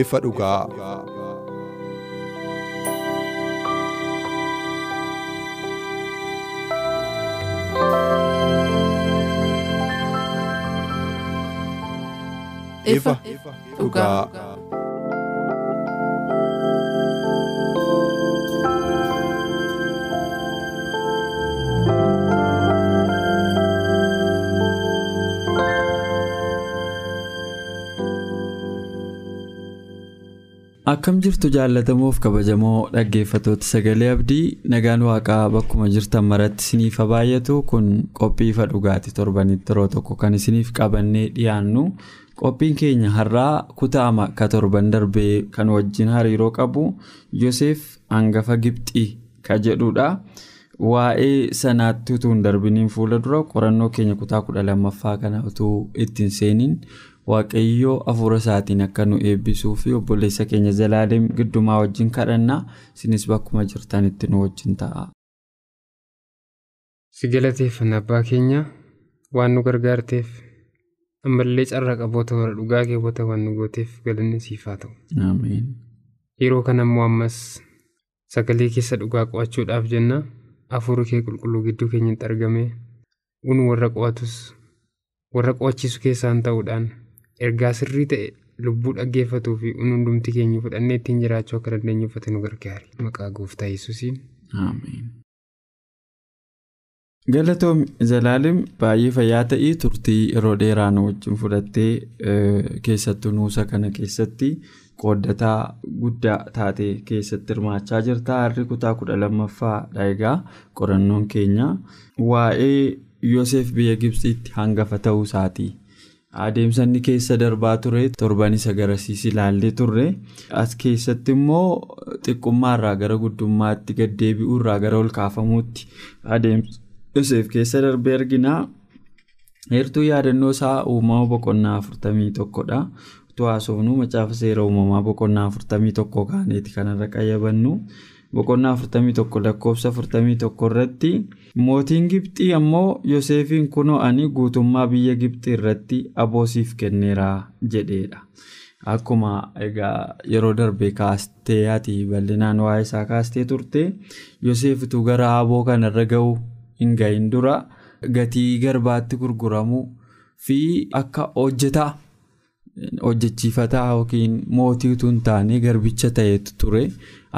Ifa dhugaa. ifa dhugaa. Akkam jirtu jaallatamuuf kabajamoo dhaggeeffattoota sagalee abdii. Nagaan waaqaa bakkuma jirtan maratti isiniif baay'atu. Kun qophii ifa dhugaati. Torbanitti yeroo tokko kan isiniif qabannee dhiyaannu. Qophiin keenya har'aa kutaama ka torban darbee kan wajjin hariiroo qabu. Yoseef hangafa Gibxii ka jedhudha. Waa'ee sanaatti utuu hin darbiniin fuula dura qorannoo keenya kutaa kudha lammaffaa kana utuu ittiin seeniin. Waaqayyoo hafuura isaatiin akka nu eebbisuu fi obboleessa keenya zalaaleen giddumaa wajjin kadhannaa isinis bakkuma jirtanitti nu wajjin ta'a. si galateeffanna abbaa keenya waan nu gargaarteef ammallee carraa qaboota warra dhugaa keewwata waan nu gooteef galanni siif haa ta'u. yeroo kana immoo ammas sagalee keessa dhugaa qo'achuudhaaf jenna hafuura kee qulqulluu gidduu keenyatti argame unu warra qo'atus warra qo'achiisu keessaan ta'uudhaan. Ergaa sirrii ta'e lubbuu dhaggeeffatuu fi hundumti keenya fudhannee ittiin jiraachuu akka dandeenyu uffate nu gargaari maqaa gooftaa yesuusiin. galatoom zalaalim baay'ee fayyaa ta'ii turtii yeroo dheeraa nu wajjin fudhattee keessattuu nuusa kana keessatti qooddataa guddaa taate keessatti hirmaachaa jirta har'i kutaa kudha lammaffaa egaa qorannoon keenya waa'ee yoosef biyya gibsiitti hangafa ta'uu isaati. Adeemsa inni keessa darbaa ture torban isa garasiis ilaallee turre. As keessatti immoo xiqqummaarraa gara guddummaatti gaddeebi'uurraa gara ol kaafamuutti adeemsa yoseef keessa darbee arginaa heertuu yaadannoo isaa uumama boqonnaa afurtamii tokkodha utuu haasofnu macaafa seera uumamaa boqonnaa afurtamii tokko kaaneeti kanarra qayyabannu. Boqonnaa 41 lakkoofsa 41 irratti mootiin gibxii ammoo yoseefiin kunoo ani guutummaa biyya gibxii irratti aboosiif kenneera jedheedha. Akkuma egaa yeroo darbe kaastee ati bal'inaan waa'ee isaa kaastee turte yoseefitu gara aboo kanarra ga'u hin gahin dura gatii garbaatti gurguramuu fi akka hojjetaa hojjechiifataa yookiin mootii hin taane garbicha ta'etu ture.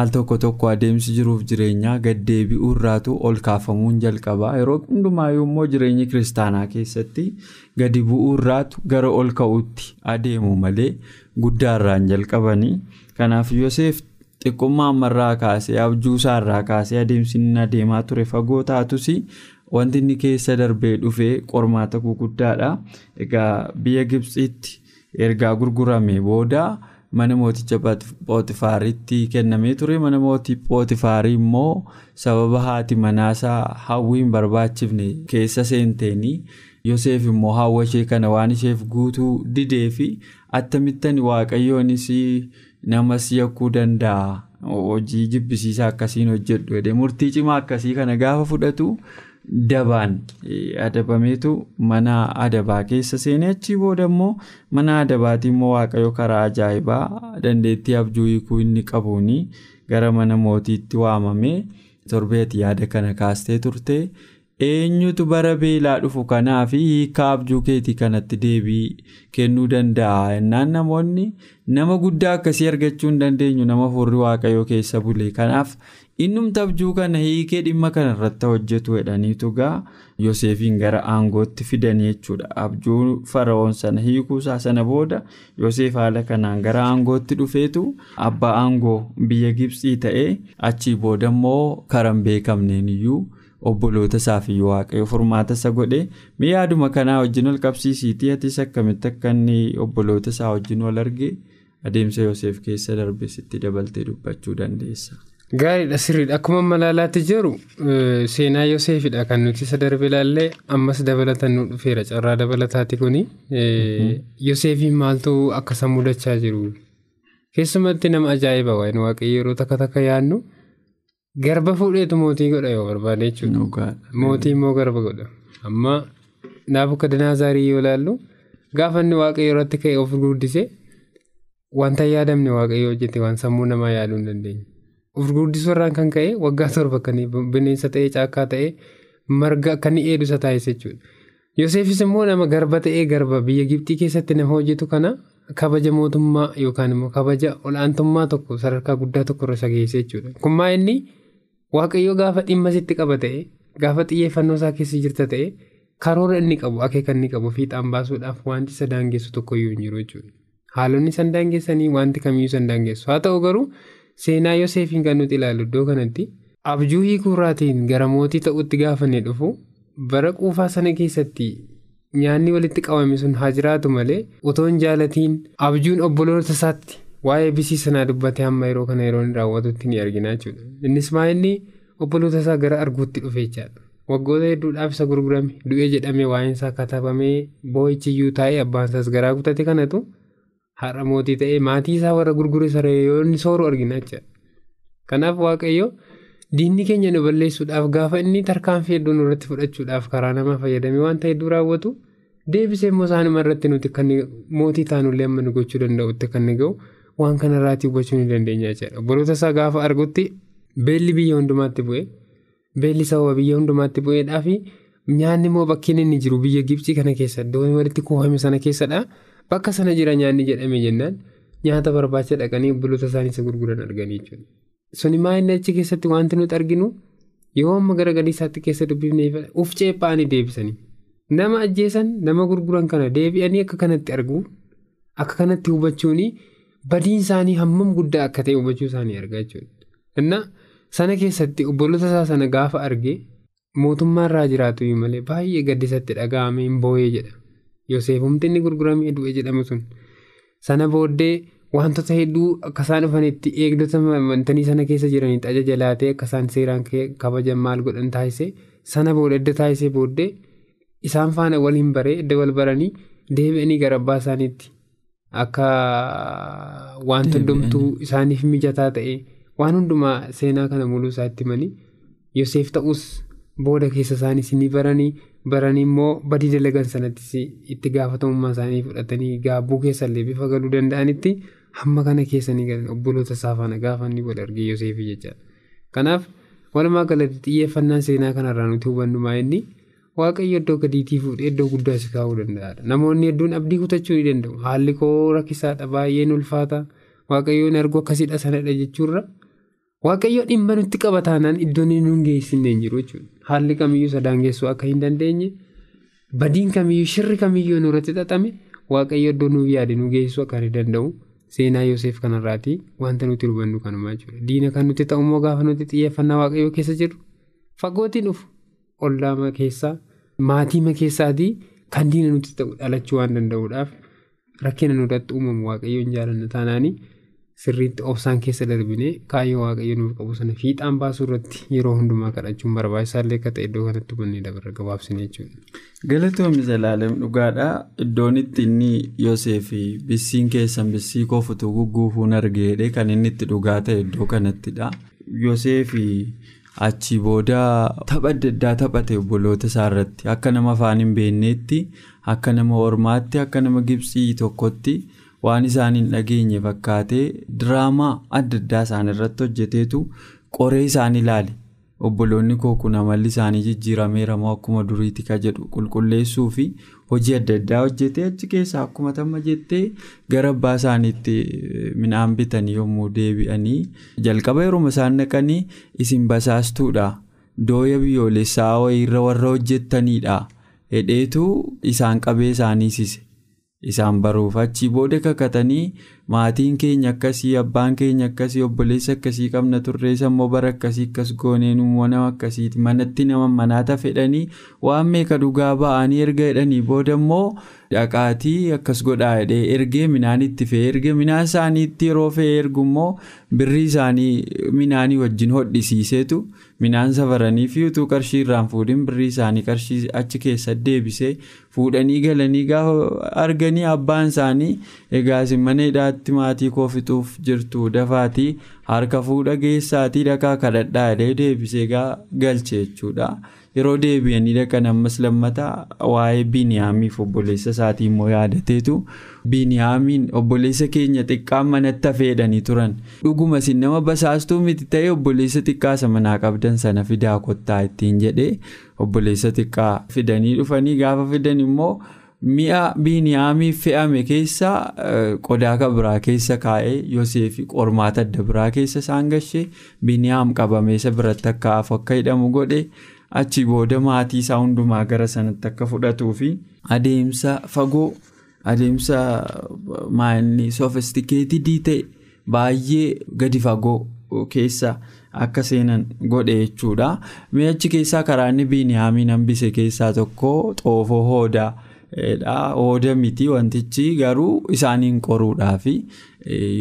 al tokko tokko adeemsi jiruuf jireenyaa gaddeebi'uu irraatu ol kaafamuun jalqabaa. Yeroo hundumaayyuu immoo jireenya kiristaanaa keessatti gadi bu'uu irraatu gara ol ka'uutti adeemu malee guddaarraan jalqabanii. Kanaaf yoseef xiqqummaa ammarraa kaasee abjuusaa irraa kaasee adeemsi inni adeemaa ture fagoo taatus wanti inni keessa darbee dhufee qormaata guguddaadha. Egaa biyya gibsiitti ergaa gurgurame booda. mana mooticha pootifaaritti kennamee ture mana mootii pootifaarii immoo sababa haati manaasaa hawwii hin barbaachifne keessa seenteenii yoseef immoo hawwa ishee kana waan isheef guutuu didee fi attamittan waaqayyoonis namas yakkuu danda'a hojii jibbisiisaa akkasiin hojjedhu murtii cimaa akkasii kana gaafa fudhatu. Dabaan. Adabameetu mana adabaa keessa seenee achii booda immoo mana adabaatii immoo waaqayyo karaa ajaa'ibaa dandeettii abjuu hiikuu inni qabuun gara mana mootiitti waamamee torbeeti yaada kana kaastee turte eenyutu bara beelaa dhufu kanaaf hiikaa abjuu keetii kanatti deebii kennuu danda'a yennaan namoonni nama guddaa akkasii argachuu hin dandeenyu nama furri waaqayyoo keessa bule kanaaf innumti abjuu kana hiikee dhimma kana irratti hojjetu jedhaniitu gaa Yoosefiin gara aangootti fidanii jechuudha abjuu fara'oon sana hiikuusaa sana booda Yoosef haala kanaan gara aangootti dhufeetu abbaa aangoo biyya Gibsii ta'ee achii booda immoo karan beekamneen iyyuu. Obboloota isaaf iyyuu waaqayyo furmaata isa godhe mee yaaduma kanaa wajjin wal qabsiisiitii atis akkamitti akka inni obboloota isaa wajjin wal arge adeemsa Yoosef keessa darbe sitti dabaltee dubbachuu dandeessa. Gaariidha sirriidha. Akkuma malaalaatti jiru seenaa Yoosefidha kan nuti isa darbe ilaallee ammas dabalatan nu dhufeera. Carraa dabalataati kuni. Yoosefiin maaltu akka isa mudachaa jiru? Keessumatti nama ajaa'iba waa'een waaqayyo yeroo takka takka yaadnu. Garba fuudheetu mootii godha yoo barbaade jechuudha. Mootii immoo garba godha. Amma Naabukadnezaarii yoo ilaallu gaafa inni waaqayyo irratti ka'e of guddise wanta yaadamne waaqayyo hojjete waan sammuu namaa yaaduu hin dandeenye. Of guddisuu irraan kan ka'e waggaa torba kan bineensa ta'ee caakkaa ta'ee marga kan dheedu isa taasise jechuudha. Yoseefis immoo nama garba ta'ee garba biyya Gibxii keessatti nama hojjetu kana kabaja mootummaa yookaan immoo kabaja ol'aantummaa tokko sadarkaa guddaa tokko irra isa geesse jechuudha. Kun maa inni waaqayyo gaafa dhimma sitti qaba ta'e gaafa xiyyeeffannoo isaa keessa jirta ta'e karoora inni qabu akeeka inni qabu fiixaan baasuudhaaf wanti isa daangessu tokkoyyuu hin jiru jechuudha. Haalonni isaan daangessanii wanti kamiyyuu isaan daangessu haa ta'u garuu seenaa Yoosefiin kan nuti ilaallu iddoo kanatti abjuu hiikuurraatiin gara mootii ta'utti gaafa inni dhufu bara quufaa sana keessatti. Nyaanni walitti qabame sun haa jiraatu malee otoo hin jaalatiin abjuun obboloota isaatti waa'ee bisii sanaa dubbatee hamma yeroo kana yeroo inni raawwatutti ni argina jechuudha. Innis maa inni obboloota isaa gara arguutti dhufe jechaadha. Waggoota hedduudhaaf isa gurgurame du'ee jedhamee waa'een isaa katabamee boo'ichiyyuu taa'ee abbaan isaas garaa guutate kanatu har'a mootii ta'ee maatii isaa warra gurgure saree yoo inni sooru argina jechaadha. Kanaaf waaqayyo. Diinni keenya nu balleessuudhaaf gaafa inni tarkaanfii hedduu nurratti fudhachuudhaaf karaa namaa fayyadamee wanta hedduu raawwatu deebisee immoo isaanuma irratti nuti kan mootii taanullee amma nu gochuu danda'utti kan ga'u waan kanarraatii hubachuu ni dandeenya jechuudha. Obboloota isaa gaafa argutti beelli biyya hundumaatti bu'ee beelli sababa biyya hundumaatti bu'eedhaa fi nyaanni immoo bakkeen inni jiru biyya Gibsii kana keessa iddoo walitti kuufame sana keessadha. Bakka sana jira nyaanni jedhame jennaan nyaata barbaacha dhaqanii obboloota isaanii isa gurguran arganii jechuudha. Suni maa inni achi keessatti wanti nuti arginu yoo amma gara galii isaatti keessa dubbifnee uf ceephaanii deebisanii nama ajjeesan nama gurguran kana deebi'anii akka kanatti arguu akka kanatti hubachuun badiin isaanii hammam guddaa akka ta'e hubachuu isaanii argaa jechuudha. Innaa sana keessatti obboloota isaa sana gaafa argee mootummaa irraa jiraatu malee baay'ee gaddisatti dhaga'amee hin boo'ee jedha. Yoseef humti inni gurguramee du'e jedhamu sun sana booddee. Wantoota hedduu akka isaan dhufanitti eegdota amantanii sana keessa jiranitti ajaja laatee akka isaan seeraan kabajan maal godhan taasise sana booda edda taasisee booddee isaan faana waliin baree edda wal baranii deebi'anii gara abbaa isaaniitti akka wanta hundumtuu isaaniif mijataa ta'e waan hundumaa seenaa kana mul'uu isaatti himanii Yoseef ta'us booda keessa isaaniis ni baranii baranii immoo badii dalagan sanattis itti gaafatamummaa isaanii fudhatanii gaabbuu keessallee bifa galuu danda'anitti. hamma kana keessanii galan obboloota isaa faana gaafa inni wal argee Yoseefii jechaadha. Kanaaf walumaa galatti xiyyeeffannaan seenaa kanarraa nuti hubannu maa inni waaqayyo iddoo gadiitii fuudhee iddoo guddaa si kaa'uu danda'aadha. Namoonni hedduun abdii kutachuu ni danda'u. Haalli koo rakkisaadha baay'een ulfaata waaqayyoon argu akkasiidha sanadha jechuurra waaqayyo dhimma nutti qaba taanaan iddoon inni nu geessinne hin jiru jechuudha. Haalli kamiyyuu isa daangeessuu akka hin dandeenye badiin kamiyyuu shirri kamiyyuu nurratti xaxame waaqayyo iddoo nuuf yaade nu geessuu akka hin danda'u. Seenaa Yoseef kanarraati wanta nuti hubannu kanumaa jechuudha. Diina kan nuti ta'ummoo gaafa nuti xiyyeeffannaa waaqayyoo keessa jirru fagootiin dhufu ollaama keessaa maatiima keessaatii kan diina nuti ta'u dhalachuu waan danda'uudhaaf rakkina nurratti uumamu waaqayyoon jaalanna taanaanii sirriitti obsaan keessa darbinee kaayyoo waaqayyo nuuf qabu sana fiixaan baasuu irratti yeroo hundumaa kadhachuun barbaachisaallee akka ta'e iddoo kanatti hubannee dabarra gabaabsine jechuudha. Galatoomii Zalaalem dhugaadhaa iddoon itti inni Yoseef bissiin keessan bissii kofutu gugguufuun argeedhe kan inni itti dhugaa ta'e iddoo kanattidha. Yoseef achi booda tapha adda addaa taphate obboloota isaa irratti akka nama afaan hin beekneetti akka nama ormaatti akka nama gibsii tokkotti waan isaan hin dhageenye fakkaatee diraamaa adda addaa isaan irratti hojjeteetu qoree isaan ilaale. obboloonni koo kun amalli isaanii jijjiirameera moo akkuma duriitti ka jedhu qulqulleessuu fi hojii adda addaa hojjetee achi keessaa akkuma tamma jettee gara abbaa isaaniitti midhaan bitanii yommuu deebi'anii jalqaba yeroo isaan naqanii isin basaastuudha dooya biyyoolessaa wayiirra warra hojjettaniidha hedheetu isaan qabee isaaniisise. Isaan baruuf. Achii booda kakatanii maatiin keenya akkasii abbaan keenya akkasii obboleessa akkasii qabna turree sammoo bara akkasii akkas gooneen immoo nama akkasiiti. Manatti nama manaata fedhanii waan meeqa dhugaa ba'anii erga jedhanii booda immoo dhaqaatii akkas godhaa jedhee ergee midhaan itti fe'ee erga midhaan isaaniitti yeroo fe'ee ergu immoo birrii isaanii midhaanii wajjin hodhisiiseetu midhaan safaranii fi qarshii irraan fuudhin birrii isaanii qarshii achi keessa deebisee fuudhanii galanii gaafa arganii abbaan isaanii egaa mana hidhaatti maatii koo fixuuf jirtu dafaatii harka fuudha geessaatii dhaqaa kadhadhaa jedhee deebisee galche jechuudha. Yeroo deebi'anii dhaqan ammas lammataa waa'ee Biniyaamiif obboleessa isaatii immoo yaadateetu Biniyaamiin obboleessa keenya xiqqaan manatti hafeedhanii turan. Dhuguma isin nama basaastuu miti ta'ee obboleessa xiqqaasa manaa qabdan sana fidaa kottaa ittiin jedhee obboleessa xiqqaa fidanii dhufanii gaafa fidan immoo. mi'a biiniyaamiif fe'ame keessa qodaa biraa keessa kaa'ee yoseef qormaata adda biraa keessa isaan gashee biiniyaam qabamee isa biratti akka hafu akka hidhamu godhe achi booda maatii isaa hundumaa gara sanatti akka fudhatuu fi adeemsa fagoo adeemsa maayilni soofistikeetidii ta'e baay'ee gadi fagoo keessa akka seenan godhe jechuudha mi'achi keessaa karaa inni biiniyaamiin hambise keessaa tokko xoofoo hoodaa. Hooda miti wantichi garuu isaaniin qoruudhaafi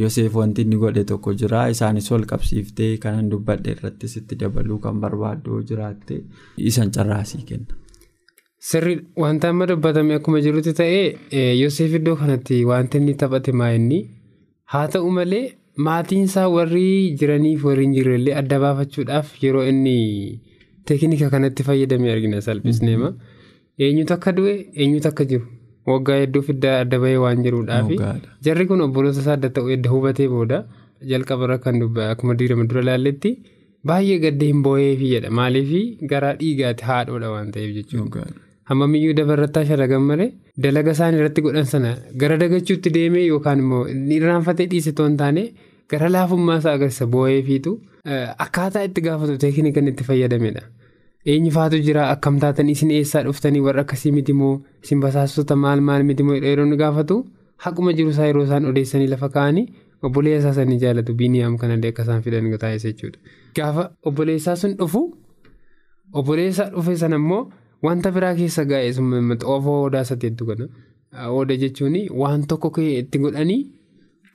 Yoseef wanti inni godhe tokko jira isaanis wal qabsiiftee kanan dubbadhe irratti sitti dabaluu kan barbaaddu jiraatte isan carraasii kenna. Sirri wanta amma dubbatame akkuma jirutti ta'ee Yoseef iddoo kanatti wanti inni taphate maa'inni haa ta'u malee maatiin isaa warri jiraniif warri hin jirrellee adda baafachuudhaaf yeroo inni teeknika kanatti fayyadame argina salphisneema. eenyutu akka du'e eenyutu akka jiru waggaa hedduu fiddaa adda bahee waan jiruudhaaf jarri kun obboloota isaa adda ta'u edda hubatee booda jalqabarra kan akkuma diirama dura ilaalletti baay'ee gaddee hin boo'eefi jedha maaliif garaa dhiigaatti haadhoodha waan ta'eef jechuudha. hammamiyyuu dabarrattaa sharagan malee dalaga isaan irratti godhan sana gara dagachuutti deemee yookaan immoo irraanfatee dhiise toon taane gara laafummaa isaa agarsiisa boo'eefiitu akkaataa itti gaafatu teeknikan itti fayyadamedha. Eenyu faatu jira akkam taatan isin eessaa dhuftanii warra akkasii miti moo isin basaastota maal maal miti moo inni gaafatu haquma jiru isaa yeroo isaan odeessanii lafa kaa'anii obboleessaa sanii jaalatu biiniyaam kanallee akka isaan fidan taasisa jechuudha. Gaafa obboleessaa sun dhufu obboleessaa dhufe sana immoo wanta biraa keessa gaa'e xoofoo odaa sateettu kana oda jechuun waan tokko itti godhanii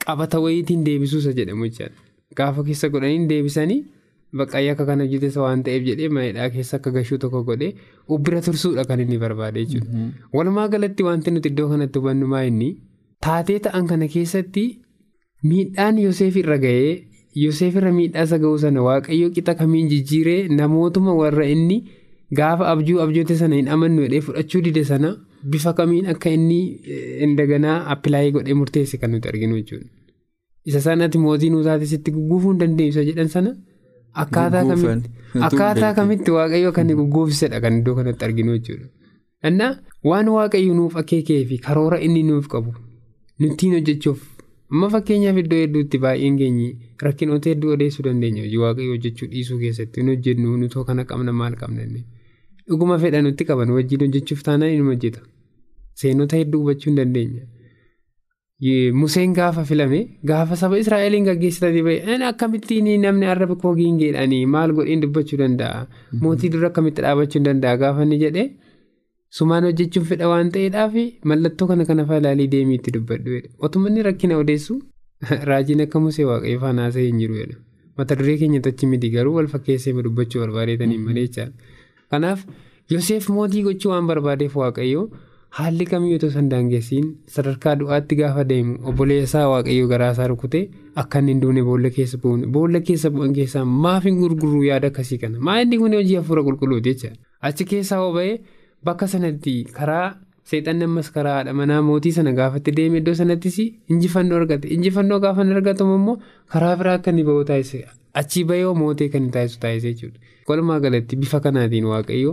qabata wayiitiin deebisuusa jedhamu jechaadha. Gaafa keessa godhanii deebisanii. Baqqaayee akka kana hojjetes waan ta'eef jedhee manadhaa keessa akka gashuu tokko godhee ubbira tursuudha kan inni barbaade jechuudha. Walumaa galatti wanti nuti iddoo kanatti hubannu maa inni taatee ta'an kana keessatti miidhaan Yoseef irra ga'ee Yoseef irra miidhaa isa ga'uu sana waaqayyoo qixa kamiin jijjiiree namootuma warra inni gaafa abjuu abjoote sana hin amannu jedhee fudhachuu dide sana bifa kamiin akka inni indaganaa appilaayii godhee murteesse kan nuti arginu jechuudha. Isa sanatti mootii nuusaatis itti gugguufuu hin dandeenyu jedhan sana. Akkaataa kamitti waaqayyo kan gugguufisedha kan iddoo kanatti arginu jechuudha. Innaa waan waaqayyo nuuf akeekee fi karoora inni nuuf qabu nuttiin hojjechuuf amma fakkeenyaaf iddoo hedduutti baay'een keenyi rakkinoota hedduu odeessuu dandeenya. Hojii waaqayyo hojjechuu dhiisuu keessatti hin hojjennu nutoo kana qabna maal qabna dhuguma fedha nutti qaban wajjin hojjechuuf taanaan inni hojjeta. Seenota hedduu hubachuu hin dandeenya. Museen gaafa filame gaafa saba Israa'eliin gaggeessitanii bahe akkamittiin namni arraba koo giingeedhaanii maal godheen dubbachuu danda'a? Mootii dura akkamitti dhaabachuu danda'a? Gaafa inni jedhee sumaan hojjechuun fedha waan ta'eedhaaf mallattoo kana kana ilaalii deemii itti dubbadhu otuma inni rakkina odeessu raajiin akka musee waaqayyo faanaasee hin jiru mata duree keenya tochi miti garuu wal fakkeessee dubbachuu barbaadeetanii malee jechaadha kanaaf Yoseef mootii gochuu waan barbaadeef waaqayyo. Haalli kamiyyuu osoo hin daangessiin sadarkaa du'aatti gaafa deemu obboleessaa waaqayyoo garaasaa rukutee akka inni hin duune boolla keessa bu'uun boolla keessa bu'an keessaa maaf hin gurguruu yaada akkasii kana. Maa inni kun hojii hafuura qulqulluuti jecha? Achi keessaa hoba'ee bakka sanatti karaa seexanni ammas karaa haadha manaa mootii sana gaafatti deeme iddoo sanattis injifannoo argate. Injifannoo gaafa hin argatamu immoo karaa biraa akka inni ba'u taasise. Achii bahee mootee kan taasisu taasise jechuudha. Walumaa galatti bifa kanaatiin waaqayyo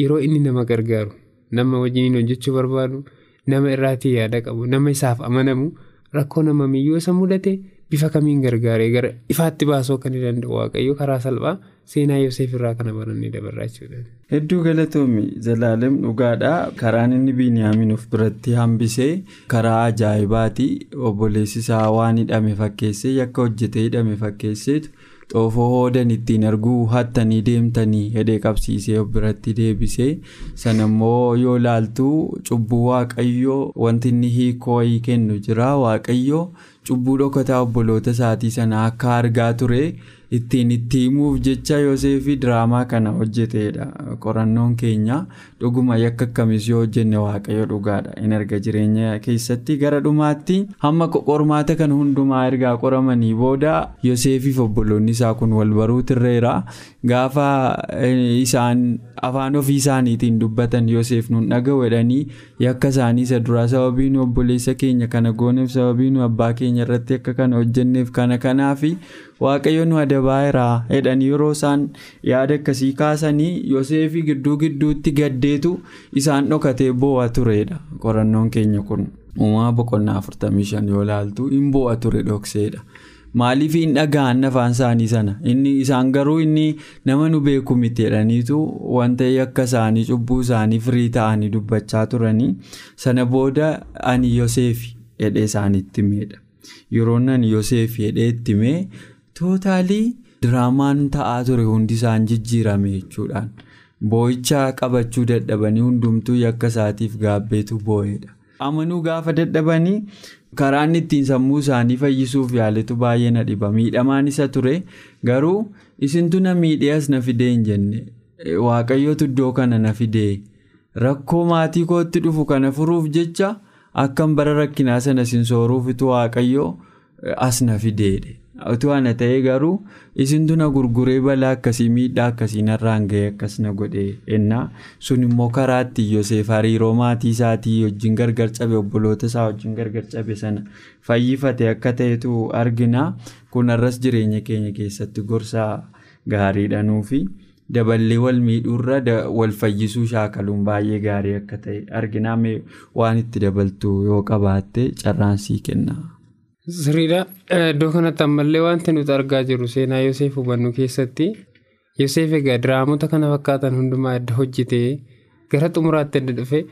yeroo inni nama gargaaru nama wajjiniin hojjechuu barbaadu nama irraatii yaada qabu nama isaaf amanamu rakkoo nama miyyoo isa mudate bifa kamiin gargaaree gara ifaatti baasuu kan danda'u? Waaqayyo karaa salphaa seenaa Yoseef irraa kana barannee dabarraa jechuudha. Hedduu galatoomi. Zalaalem dhugaadhaa karaan inni Biiniyaamiin of biratti hambisee karaa ajaa'ibaati. Obboleessi isaa waan hidhame fakkeessee yakka hojjetee hidhame fakkeesseetu xoofoo hoodan ittiin arguu hattanii deemtanii hidhee qabsiisee biratti deebisee sanammoo yoo laaltu cubbuu waaqayyoo wanti inni hiikoo kennu jira waaqayyoo cubbuu dhokataa obboloota isaatii sana akka argaa ture. Ittiin itti himuuf jecha Yoseefi diraamaa kana hojjeteedha. Qorannoon keenya dhuguma yakka akkamiis yoo hojjenne waaqayyo dhugaadha. In erga jireenya keessatti gara dhumaatti hamma qormaata kan hundumaa ergaa qoramanii booda Yoseefiif obboloonni isaa kun wal baruu tirreera. Gaafa isaan afaan ofii isaaniitiin dubbatan Yoseef nun dhaga'u jedhanii yakka isaanii isa duraa sababii nu obboleessa keenya kana gooneef sababii nu abbaa keenya irratti akka kana hojjenneef kana kanaafi. Waaqayyo nu adabaayiraa jedhanii yeroo isaan yaada akkasii kaasanii yoseefii gidduu gidduutti gaddeetu isaan dhokatee boo'a turedha qorannoon keenya kun uumaa boqonnaa 45 yoo laaltu hin boo'a ture dhokseedha. Maaliif hin dhaga'an afaan isaanii sana? Inni isaan garuu inni nama nu beeku miti jedhaniitu wanta akka isaanii cubbuu isaanii firii ta'anii dubbachaa turanii sana booda ani yoseefi jedhee isaanitti himeedha. Yeroo ani yoseefi jedhee itti himee. Tootaalii diraamaan ta'aa ture hundi isaan jijjiirame jechuudhaan boo'icha qabachuu dadhabanii hundumtuu yakka isaatiif gaabbeetu boo'edha. amanuu gaafa dadhabanii karaan ittiin sammuu isaanii fayyisuuf yaaletu baay'ee na dhiba miidhamaan isa ture garuu isintu na miidhee as na fidee hin jenne waaqayyootu iddoo kana na fidee rakkoo maatii kootti dhufu kana furuuf jecha akkan bara rakkinaa sana sin sooruufitu waaqayyoo as na fideedhe. Utuu ana ta'ee garuu isintu na gurguree balaa akkasii miidhaa akkasii narraan ga'ee akkas na godhee ennaa. Sun immoo karaatti Yoseef hariiroo maatii isaatii wajjin gargar cabe obboloota isaa wajjin gargar cabe sana fayyifate akka ta'etu argina. Kun arras jireenya keenya keessatti gorsaa gaariidhanuu fi daballee wal miidhuurra wal fayyisuu shaakaluun baay'ee gaarii akka ta'e argina. Waan itti dabaltu yoo qabaatte carraansii kenna. Sirriidha. Iddoo kanatti ammallee wanti nuti argaa jirru seenaa Yoseef hubannu keessatti Yoseef egaa diraamota kana fakkaatan hundumaa adda hojjetee gara xumuraatti adda dhufee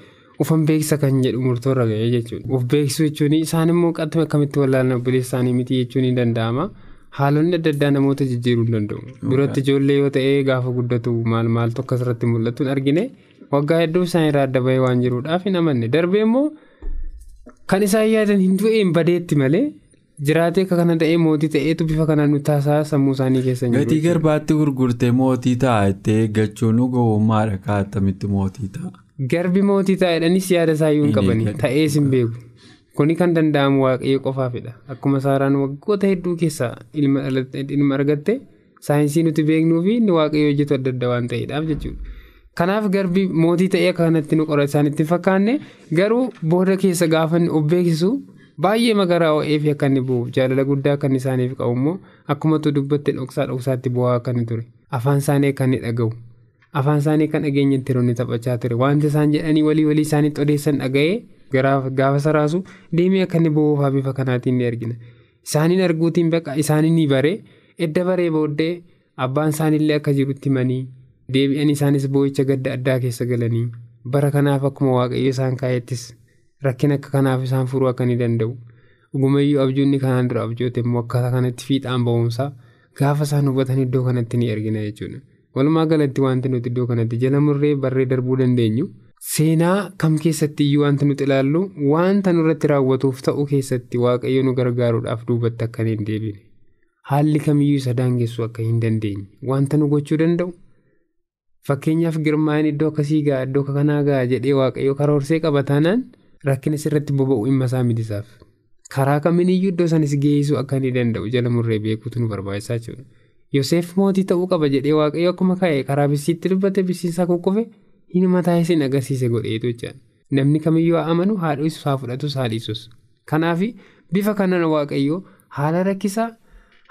ufan beeksisa kan jedhu murtoorra ga'ee jechuudha. Uf beeksisuu jechuun isaan immoo qaxxuma akkamitti wallaalan obboleessa isaanii miti jechuun ni danda'ama. Haalonni adda addaa namoota jijjiiruu hin danda'u. Duratti ijoollee yoo ta'e gaafa guddatu maal maaltu akkasirratti mul'atu hin argine waggaa hedduu isaan irraa adda bahee waan jiruudhaaf hin amanne. Darbee immoo kan isaan yaadan hin du'een badeetti malee. Jiraatee akka kana ta'ee mootii ta'eetu bifa kanaan nu taasisaa sammuu isaanii keessa jiru. Gatii garbaatti gurgurtee mootii ta'a itti eeggachuun gowwummaadha kaa'atamitti mootii ta'a. Garbi mootii taa'edhanis yaada isaayyuu hin qabani ta'ees hin beeku. Kuni kan danda'amu waaqayyo qofaafidha. Akkuma saaraan waggoota hedduu keessaa ilma argatte saayinsii nuti beeknuu fi inni waaqayyo hojjetu adda adda waan ta'eedhaaf jechuudha. Kanaaf garbi mootii ta'ee akka kanatti nu qora isaanitti fakkaanne garuu booda keessa gaafa of beeksisu. Baay'ee magaraa ho'ee fi akka inni bu'uuf jaalala guddaa kan isaaniif qabu immoo akkuma dubbatte dhoksaa dhoksaatti bu'aa inni ture. Afaan isaanii inni dhaga'u. Afaan isaanii kan dhageenyatti roonni taphachaa ture. Wanti isaan jedhanii walii walii isaaniitti odeessan dhaga'ee gaafa saraasu deemee akka inni bu'uufaa bifa kanaatiin ni argina. Isaaniin arguutiin bakka isaanii ni baree edda baree booddee abbaan isaaniillee akka jirutti himanii deebi'anii isaanis boo'icha gadda addaa keessa galanii bara kanaaf akkuma waaqayyo isaan kaa'ettis. Rakkina akka kanaaf isaan furuu akka ni danda'u. Dhugumayyuu abjuunni kanaan dura abjoote immoo akkaataa kanatti fiixaan ba'umsaa gaafa isaan hubatan iddoo kanatti ni argina jechuudha. Walumaa galatti wanti nuti iddoo kanatti jala murree barree darbuu dandeenyu seenaa kam keessatti iyyuu wanti nuti ilaallu wanta nurratti raawwatuuf ta'u keessatti waaqayyo nu gargaaruudhaaf duubatti akka hin deebine. Haalli kamiyyuu isa daangessu akka hin dandeenye wanta nu gochuu danda'u. Fakkeenyaaf girmaa'in iddoo akkasii ga'a iddoo kanaa ga'a jedhee waaqayyo karoorsee qaba taanaan. Rakkina sirratti boba'u dhimma isaa mitisaaf karaa kamiiniyyuu iddoo sanis geessuu akka inni danda'u jala murree beekuutu nu barbaachisaa jechuudha. Yoseef mootii ta'uu qaba jedhee waaqayyo akkuma kaa'e karaa bisiitti dubbate bisiisaa kukkufe hin mataa isin agarsiise godheetu jechaadha. namni kamiyyuu haa amanu haa dhiisus haa fudhatus haa dhiisus kanaaf bifa kanaan waaqayyoo haala rakkisaa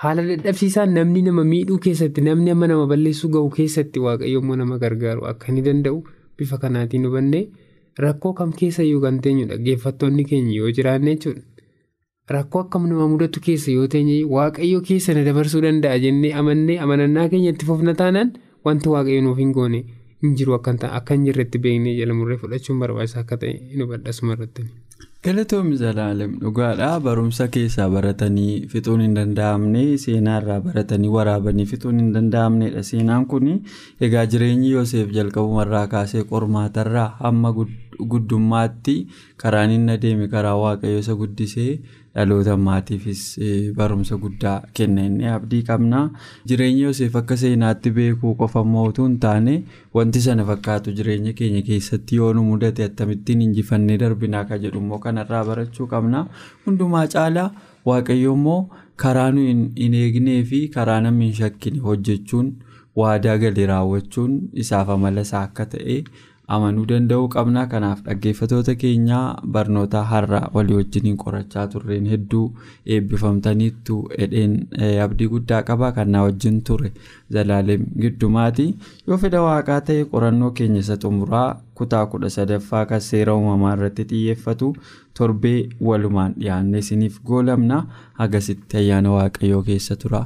haala dadhabsiisaa namni nama miidhuu keessatti namni amma nama balleessuu ga'u keessatti waaqayyoo immoo nama gargaaru akka inni danda'u bifa kanaatiin hubannee rakkoo kam keessa yoo kan teenyu dhaggeeffattoonni keenya yoo jiraanne jechuudha. Rakkoo akkam nama mudatu keessa yoo teenye waaqayyo keessa na dabarsuu danda'a jennee amannee amanannaa keenya itti fufna taanaan wanti waaqayyo nuuf hin goone hin jiru akka hin jirretti beeknee jala murree fudhachuun barbaachisaa akka ta'e hin hubadhasuma irratti. Galatoomii Zalaalem dhugaadhaa barumsa keessaa baratanii fixuun hin danda'amne seenaarraa baratanii waraabanii fixuun hin danda'amnedha. Seenaan kun egaa jireenyi Yoseef jalqabumarraa kaasee qormaatarraa hamma guddummaatti karaan inni adeeme karaa waaqayyo isa guddisee dhaloota maatiifis barumsa guddaa kenna inni abdii qabna. Jireenya Yoseef akka seenaatti beekuu qofa mootuu hin taane wanti sana fakkaatu jireenya keenya keessatti yoo nu mudate akkamittiin injifannee darbinaa kan jedhu immoo kanarraa barachuu qabna. Hundumaa caalaa waaqayyo immoo karaa nu hin eegnee fi karaa namni hin shakkine hojjechuun waadaa galee raawwachuun isaaf amala isaa akka ta'e. Amanuu danda'uu qabna. Kanaaf dhaggeeffatoota keenyaa barnoota har'a walii wajjiniin qorachaa turreen hedduu eebbifamtaniittu edheen abdii guddaa qaba. Kan na wajjin ture zalaalem giddumaati. Yoo fedha waaqaa ta'e qorannoo keenya isa xumuraa kutaa kudha sadaffaa kan seera uumamaa irratti xiyyeeffatu torbee walumaan dhiyaanne isiniif goolamna. Hagasitti ayyaana waaqayyoo keessa tura.